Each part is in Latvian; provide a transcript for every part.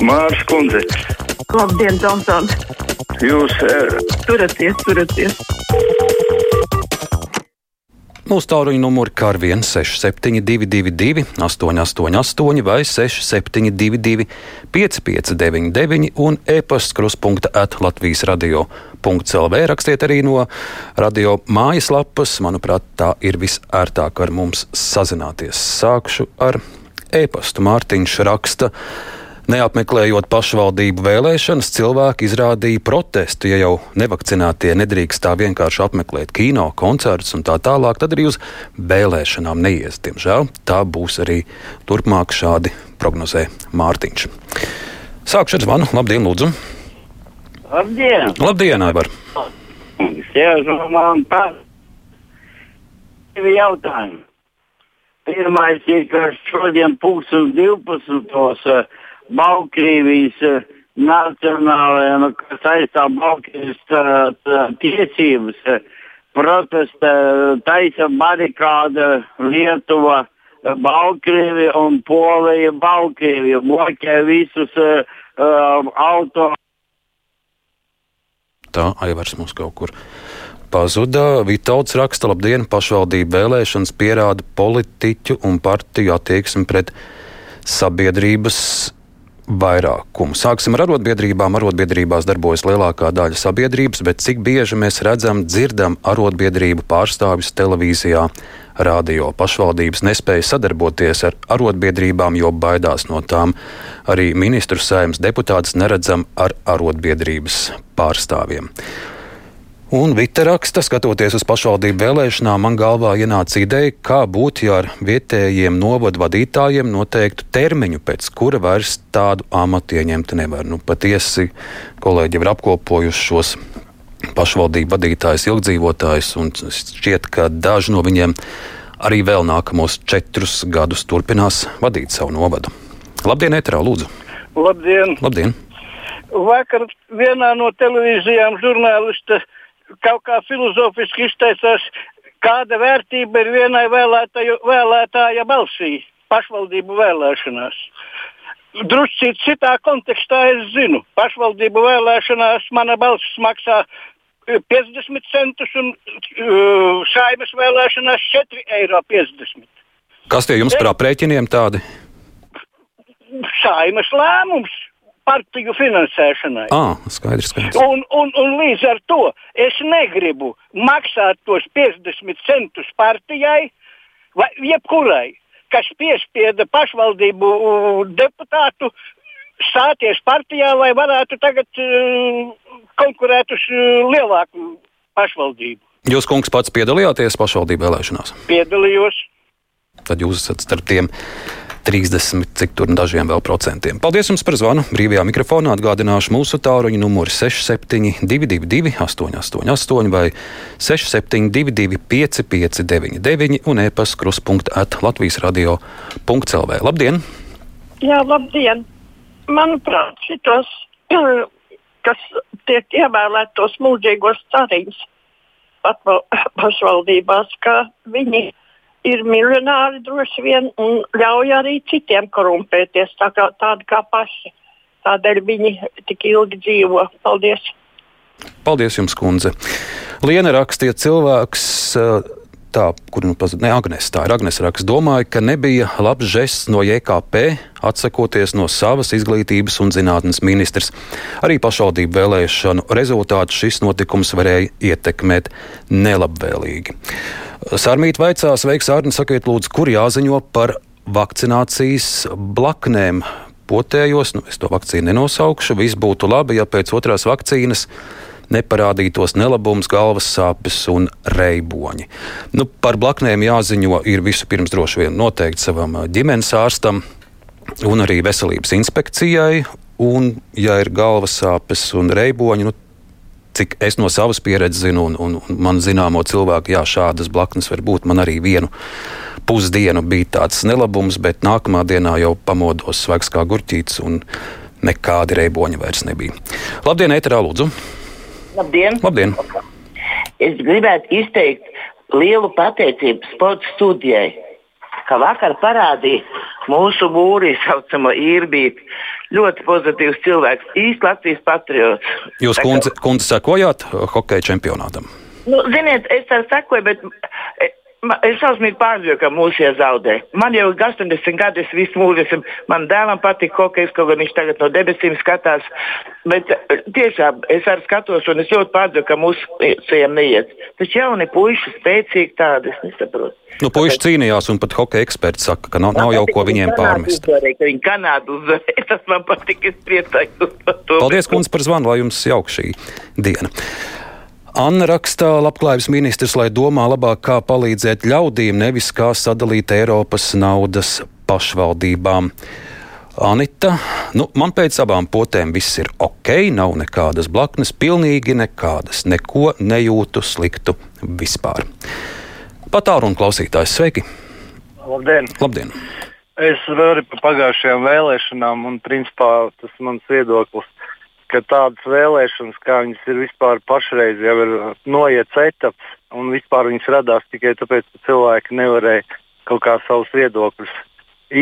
Mārs Kundze. Labdien, Tomson! Jūs uh, turaties, turaties! Mūsu tāluņa numuri kā ar 16722, 888, vai 6722, 559, un e-pasta kruspunkta at Latvijas radio.clv. Rakstiet arī no radio mājaslapas. Manuprāt, tā ir visērtāk ar mums sazināties. Sākšu ar e-pastu. Mārtiņš raksta. Neapmeklējot pašvaldību vēlēšanas, cilvēki izrādīja protestu. Ja jau nevakcinātie nedrīkst tā vienkārši apmeklēt kino, koncertus un tā tālāk, tad arī uz vēlēšanām neies. Diemžēl tā būs arī turpmāk šādi prognozē Mārtiņš. Sākšu ar zvanu. Labdien, Lūdzu! Labdien! Labdien, Aivar! Sēžu man par divi jautājumi. Pirmais ir, ka šodien pūkstens 12. Baltkrievijas uh, nacionālajā, nu, kas aizstāv Baltkrievijas uh, tiesības, uh, protesta, taisa barikāda Lietuva, Baltkrievija un Polija, Baltkrievija bloķē visus uh, auto. Tā Aivars mums kaut kur pazuda. Vitāls raksta, labdien, pašvaldību vēlēšanas pierāda politiķu un partiju attieksmi pret sabiedrības vairākumu. Sāksim ar arotbiedrībām. Arotbiedrībās darbojas lielākā daļa sabiedrības, bet cik bieži mēs redzam, dzirdam arotbiedrību pārstāvjus televīzijā, radio. Pašvaldības nespēja sadarboties ar arotbiedrībām, jo baidās no tām. Arī ministru saimnes deputātus neredzam ar arotbiedrības pārstāvjiem. Un Vita raksta, skatoties uz pašvaldību vēlēšanām, man galvā ienāca ideja, kā būtu, ja ar vietējiem novadu vadītājiem noteiktu termiņu, pēc kura vairs tādu amatu ieņemt nevar. Nu, patiesi kolēģi ir apkopojuši šos pašvaldību vadītājus, ilgdzīvotājus, un šķiet, ka daži no viņiem arī vēl nākamos četrus gadus turpinās vadīt savu novadu. Labdien, Eterā, lūdzu! Labdien! Labdien. Vakar vienā no televīzijām žurnālista kaut kā filozofiski izteicās, kāda vērtība ir vienai vēlētāju, vēlētāja balsī pašvaldību vēlēšanās. Drusku citā kontekstā es zinu, pašvaldību vēlēšanās mana balss maksā 50 centus un uh, saimas vēlēšanās 4,50 eiro. Kas tie jums par aprēķiniem tādi? Saimas lēmums partiju finansēšanai. Ah, skaidrs, skaidrs. Un, un, un līdz ar to es negribu maksāt tos 50 centus partijai vai jebkurai, kas piespieda pašvaldību deputātu stāties partijā, lai varētu tagad uh, konkurēt uz uh, lielāku pašvaldību. Jūs, kungs, pats piedalījāties pašvaldību vēlēšanās? Piedalījos. Tad jūs esat starp tiem 30, cik tur dažiem vēl procentiem. Paldies jums par zvanu. Brīvajā mikrofonā atgādināšu mūsu tāruņa numuru 6722, 888 vai 6722, 559, un e-pasta kruspunkta at Latvijas radio.clv. Labdien! Jā, labdien! Manuprāt, šitos, kas tiek ievēlētos mūžīgos cariņus pašvaldībās, ka viņi ir miljonāri droši vien un ļauj arī citiem korumpēties tā kā, tādi kā paši. Tādēļ viņi tik ilgi dzīvo. Paldies! Paldies jums, kundze! Liena rakstīja cilvēks. Tā, kur nu pazuda, ne Agnēs, tā ir Agnēs raksts, domāju, ka nebija labs žests no JKP atsakoties no savas izglītības un zinātnes ministrs. Arī pašvaldību vēlēšanu rezultātu šis notikums varēja ietekmēt nelabvēlīgi. Sārmīt vaicās, veiks Arni, sakiet, lūdzu, kur jāziņo par vakcinācijas blaknēm. Potējos, nu, es to vakcīnu nenosaukšu. Viss būtu labi, ja pēc otrās vakcīnas neparādītos nelabums, galvas sāpes un reiboņi. Nu, par blaknēm jāziņo ir vispirms droši vien noteikti savam ģimenes ārstam un arī veselības inspekcijai. Un, ja ir galvas sāpes un reiboņi, nu, cik es no savas pieredzes zinu, un, un, un man zināmo cilvēku, jā, šādas blaknes var būt. Man arī vienu pusdienu bija tāds nelabums, bet nākamā dienā jau pamodos svaigs kā gurķītis, un nekādi reiboņi vairs nebija. Labdien, Eterā, lūdzu! Labdien! Labdien. Es gribētu izteikt lielu pateicību sporta studijai. ka vakar parādīja mūsu mūrī saucamo īrbīti. Ļoti pozitīvs cilvēks, īsts Latvijas patriots. Jūs, kundze, kundze sekojāt hokeja čempionātam? Nu, ziniet, es tā sekoju, bet e, ma- es šausmīgi pārdzīvoju, ka mūsu iezaudē. Man jau ir 80 gadi, es visu mūžu esmu. Man dēlam patīk hokejs, kaut gan viņš tagad no debesīm skatās. Bet e, tiešām es arī skatos, un es ļoti pārdzīvoju, ka mūsu sejam neiet. Taču jauni puiši spēcīgi tādi, es nesaprotu. Nu, puiši cīnījās, un pat hokeja eksperti saka, ka nav, nav jau ko viņiem pārmest. Viņi Kanādu uzvarēja, tas man patīk, es priecājos par to. Paldies, kundze, par zvanu, lai jums jauka šī diena. Anna rakstā, labklājības ministrs, lai domā labāk, kā palīdzēt ļaudīm, nevis kā sadalīt Eiropas naudas pašvaldībām. Anita, nu, man pēc abām potēm viss ir ok, nav nekādas blaknes, pilnīgi nekādas, neko nejūtu sliktu vispār. Patāru un klausītājs, sveiki! Labdien! Labdien! Es varu par pagājušajām vēlēšanām, un principā tas ir mans viedoklis, ka tādas vēlēšanas, kā viņas ir vispār pašreiz, jau ir noiets etaps, un vispār viņas radās tikai tāpēc, ka cilvēki nevarēja kaut kā savus viedokļus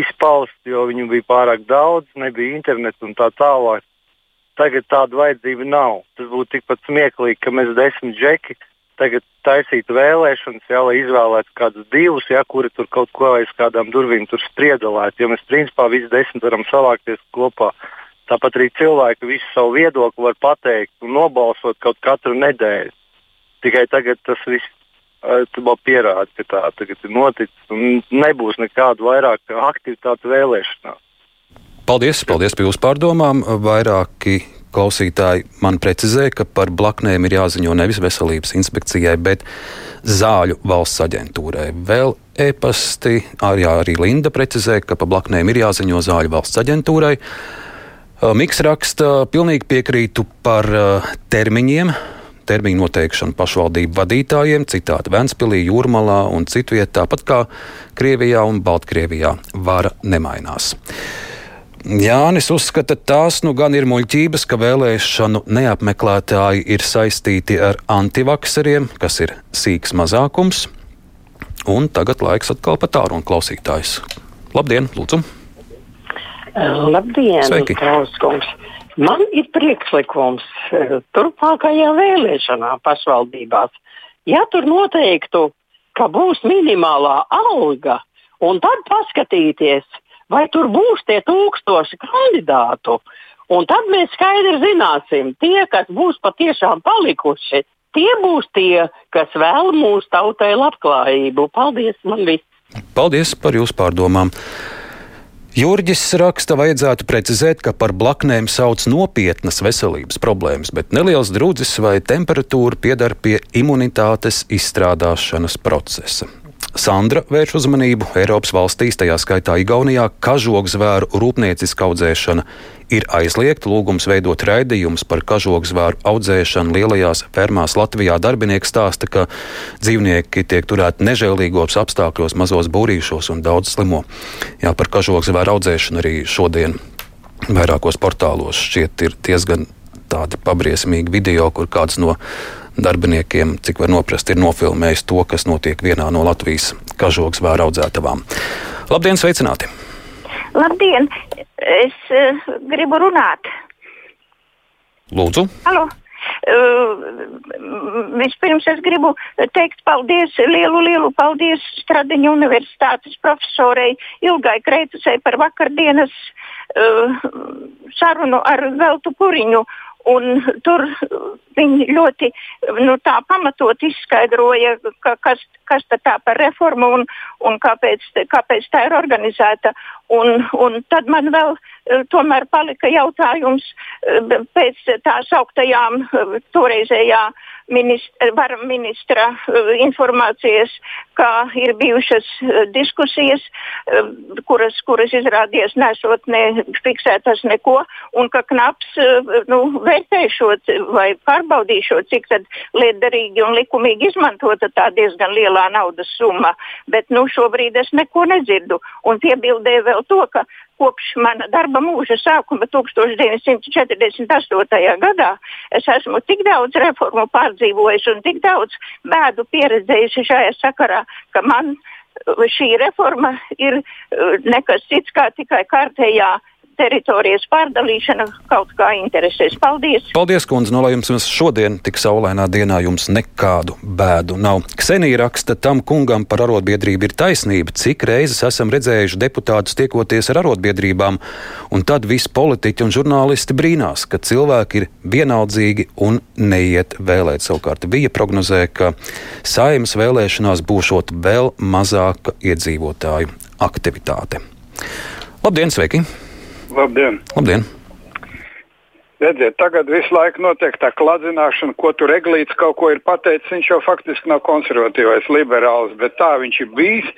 izpaust, jo viņu bija pārāk daudz, nebija interneta un tā tālāk. Tagad tāda vajadzība nav. Tas būtu tikpat smieklīgi, ka mēs desmit džeki tagad taisītu vēlēšanas, jā, lai izvēlētu kādus divus, jā, kuri tur kaut ko aiz kādām durvīm striedelētu. Jo mēs principā visi desmit varam savākties kopā. Tāpat arī cilvēki visu savu viedokli var pateikt un nobalsot kaut katru nedēļu. Tikai tagad tas viss uh, pierāda, ka tā tagad ir noticis nebūs nekādu vairāk aktivitātu vēlēšanās. Paldies, paldies par jūsu pārdomām. Vairāki klausītāji man precizēja, ka par blaknēm ir jāziņo nevis veselības inspekcijai, bet zāļu valsts aģentūrai. Vēl e-pasti, arī, arī Linda precizēja, ka par blaknēm ir jāziņo zāļu valsts aģentūrai. Miks raksta, pilnīgi piekrītu par termiņiem, termiņu noteikšanu pašvaldību vadītājiem, citādi Ventspīlī, Jūrmalā un citvietā, tāpat kā Krievijā un Baltkrievijā, vara nemainās. Jānis uzskata, tās nu gan ir muļķības, ka vēlēšanu neapmeklētāji ir saistīti ar antivakseriem, kas ir sīks mazākums. Un tagad laiks atkal pat tālruņa klausītājs. Labdien, lūdzu! Labdien. Klauskungs! Man ir priekšlikums eh, turpmākajā vēlēšanā pašvaldībās. Ja tur noteiktu, ka būs minimālā alga, un tad paskatīties, vai tur būs tie tūkstoši kandidātu. Un tad mēs skaidri zināsim, tie, kas būs patiešām palikuši, tie būs tie, kas vēl mūsu tautai labklājību. Paldies, man viss! Paldies par jūsu pārdomām! Jurģis raksta, vajadzētu precizēt, ka par blaknēm sauc nopietnas veselības problēmas, bet neliels drudzis vai temperatūra piedar pie imunitātes izstrādāšanas procesa. Sandra vērš uzmanību Eiropas valstīs, tajā skaitā Igaunijā, kažokzvēru rūpnieciska audzēšana ir aizliegta. Lūgums veidot raidījumus par kažokzvēru audzēšanu lielajās fermās Latvijā. Darbinieki stāsta, ka dzīvnieki tiek turēti nežēlīgos apstākļos, mazos būrīšos un daudz slimo. Jā, par kažokzvēru audzēšanu arī šodien vairākos portālos šķiet ir diezgan tādi pabriesmīgi video, kur kāds no darbiniekiem, cik var noprast, ir nofilmējis to, kas notiek vienā no Latvijas kažoks vēra audzētavām. Labdien, sveicināti! Labdien! Es uh, gribu runāt. Lūdzu! Halo. Uh, vispirms es gribu teikt paldies, lielu, lielu paldies Stradiņu universitātes profesorei Ilgai Kreitusai par vakardienas uh, sarunu ar Veltu Puriņu. Un tur viņi ļoti nu, pamatot izskaidroja, ka, kas, kas tā par reformu un, un kāpēc, kāpēc tā ir organizēta. Un, un tad man vēl tomēr palika jautājums pēc tās augtajām toreizējā ministra, vara ministra informācijas, ka ir bijušas diskusijas, kuras, kuras izrādījās nesot ne fiksētas neko, un ka knaps nu, vērtēšot vai pārbaudīšot, cik liederīgi un likumīgi izmantota tā diezgan lielā naudas summa. Bet nu, šobrīd es neko nedzirdu. Un piebildēju vēl to, ka kopš mana darba mūža sākuma 1948. gadā es esmu tik daudz reformu pārdzīvojis un tik daudz bēdu pieredzējusi šajā sakarā, ka man šī reforma ir uh, nekas cits kā tikai kārtējā teritorijas pārdalīšana kaut kā interesēs. Paldies! Paldies, kundze, no lai jums šodien tik saulainā dienā jums nekādu bēdu nav. Ksenija raksta, tam kungam par arotbiedrību ir taisnība, cik reizes esam redzējuši deputātus tiekoties ar arotbiedrībām, un tad visi politiķi un žurnālisti brīnās, ka cilvēki ir vienaldzīgi un neiet vēlēt. Savukārt bija prognozē, ka saimas vēlēšanās būšot vēl mazāka iedzīvotāju aktivitāte. Labdien, sveiki! Labdien! Labdien. Redziet, tagad visu laiku notiek tā kladzināšana, ko tur Eglīts kaut ko ir pateicis. Viņš jau faktiski nav konservatīvais liberāls, bet tā viņš ir bijis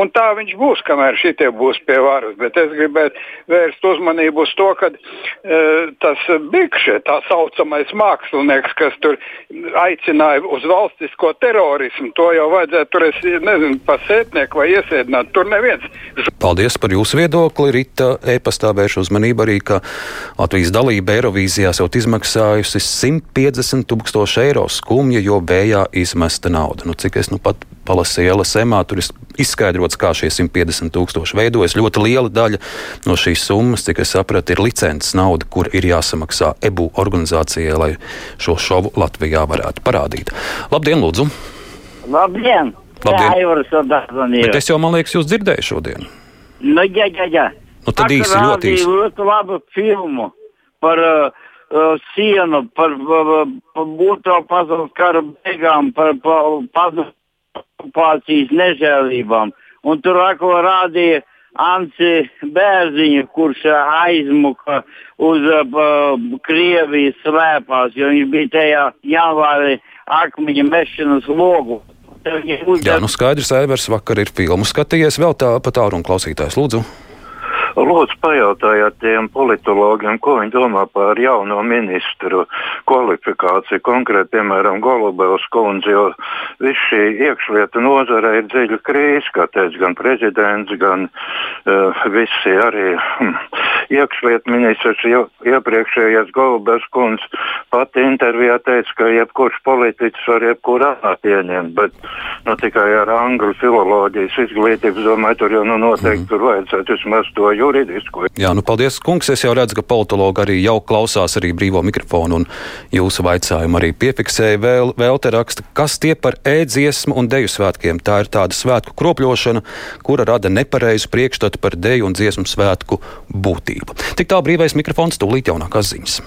un tā viņš būs, kamēr šitie būs pie varas. Bet es gribētu vērst uzmanību uz to, ka e, tas Bikšē, tā saucamais mākslinieks, kas tur aicināja uz valstisko terorismu, to jau vajadzētu tur, es nezinu, pasētnieku vai iesēdināt. Tur neviens. Paldies par jūsu viedokli. Rīta e-pastā vērš uzmanību arī, ka Latvijas dalība Eirovīzijā televīzijā esot izmaksājusi 150 tūkstoši eiro skumja, jo vējā izmesta nauda. Nu, cik es nu pat palasīju LSMā, tur ir izskaidrots, kā šie 150 tūkstoši veidojas. Ļoti liela daļa no šīs summas, cik es sapratu, ir licences nauda, kur ir jāsamaksā EBU organizācijai, lai šo šovu Latvijā varētu parādīt. Labdien, lūdzu! Labdien! Labdien. Jā, Bet es jau, man liekas, jūs dzirdēju šodien. Nu, jā, jā, jā. Nu, tad īsi, ļoti īsi. ļoti labu filmu par uh, sienu, par, uh, otro pasaules kara beigām, par, padomu okupācijas nežēlībām. Un tur ako rādīja Anci Bērziņu, kurš uh, aizmuka uz uh, Krievijas slēpās, jo viņš bija tajā janvārī akmeņa mešanas logu. Jā, nu skaidrs, Aivars vakar ir filmu skatījies, vēl tā pa tālu un klausītājs lūdzu. Lūdzu, pajautājiet tiem politologiem, ko viņi domā par jauno ministru kvalifikāciju, konkrēti, piemēram, Golubevs kundzi, jo viss šī iekšlietu nozara ir dziļa krīze, kā teica gan prezidents, gan uh, visi arī hm, iekšlietu ministrs iepriekšējais Golubevs kundze pati intervijā teica, ka jebkurš politiķis var jebkurā pieņemt, bet nu, tikai ar angļu filoloģijas izglītību, domāju, tur jau nu, noteikti mm. tur vajadzētu vismaz to juridisku. Jā, nu paldies, kungs. Es jau redzu, ka politologi arī jau klausās arī brīvo mikrofonu un jūsu vaicājumu arī piefiksēja. Vēl, vēl te raksta, kas tie par ēdziesmu un deju svētkiem. Tā ir tāda svētku kropļošana, kura rada nepareizu priekšstatu par deju un dziesmu svētku būtību. Tik tā brīvais mikrofons, tūlīt jaunākās ziņas.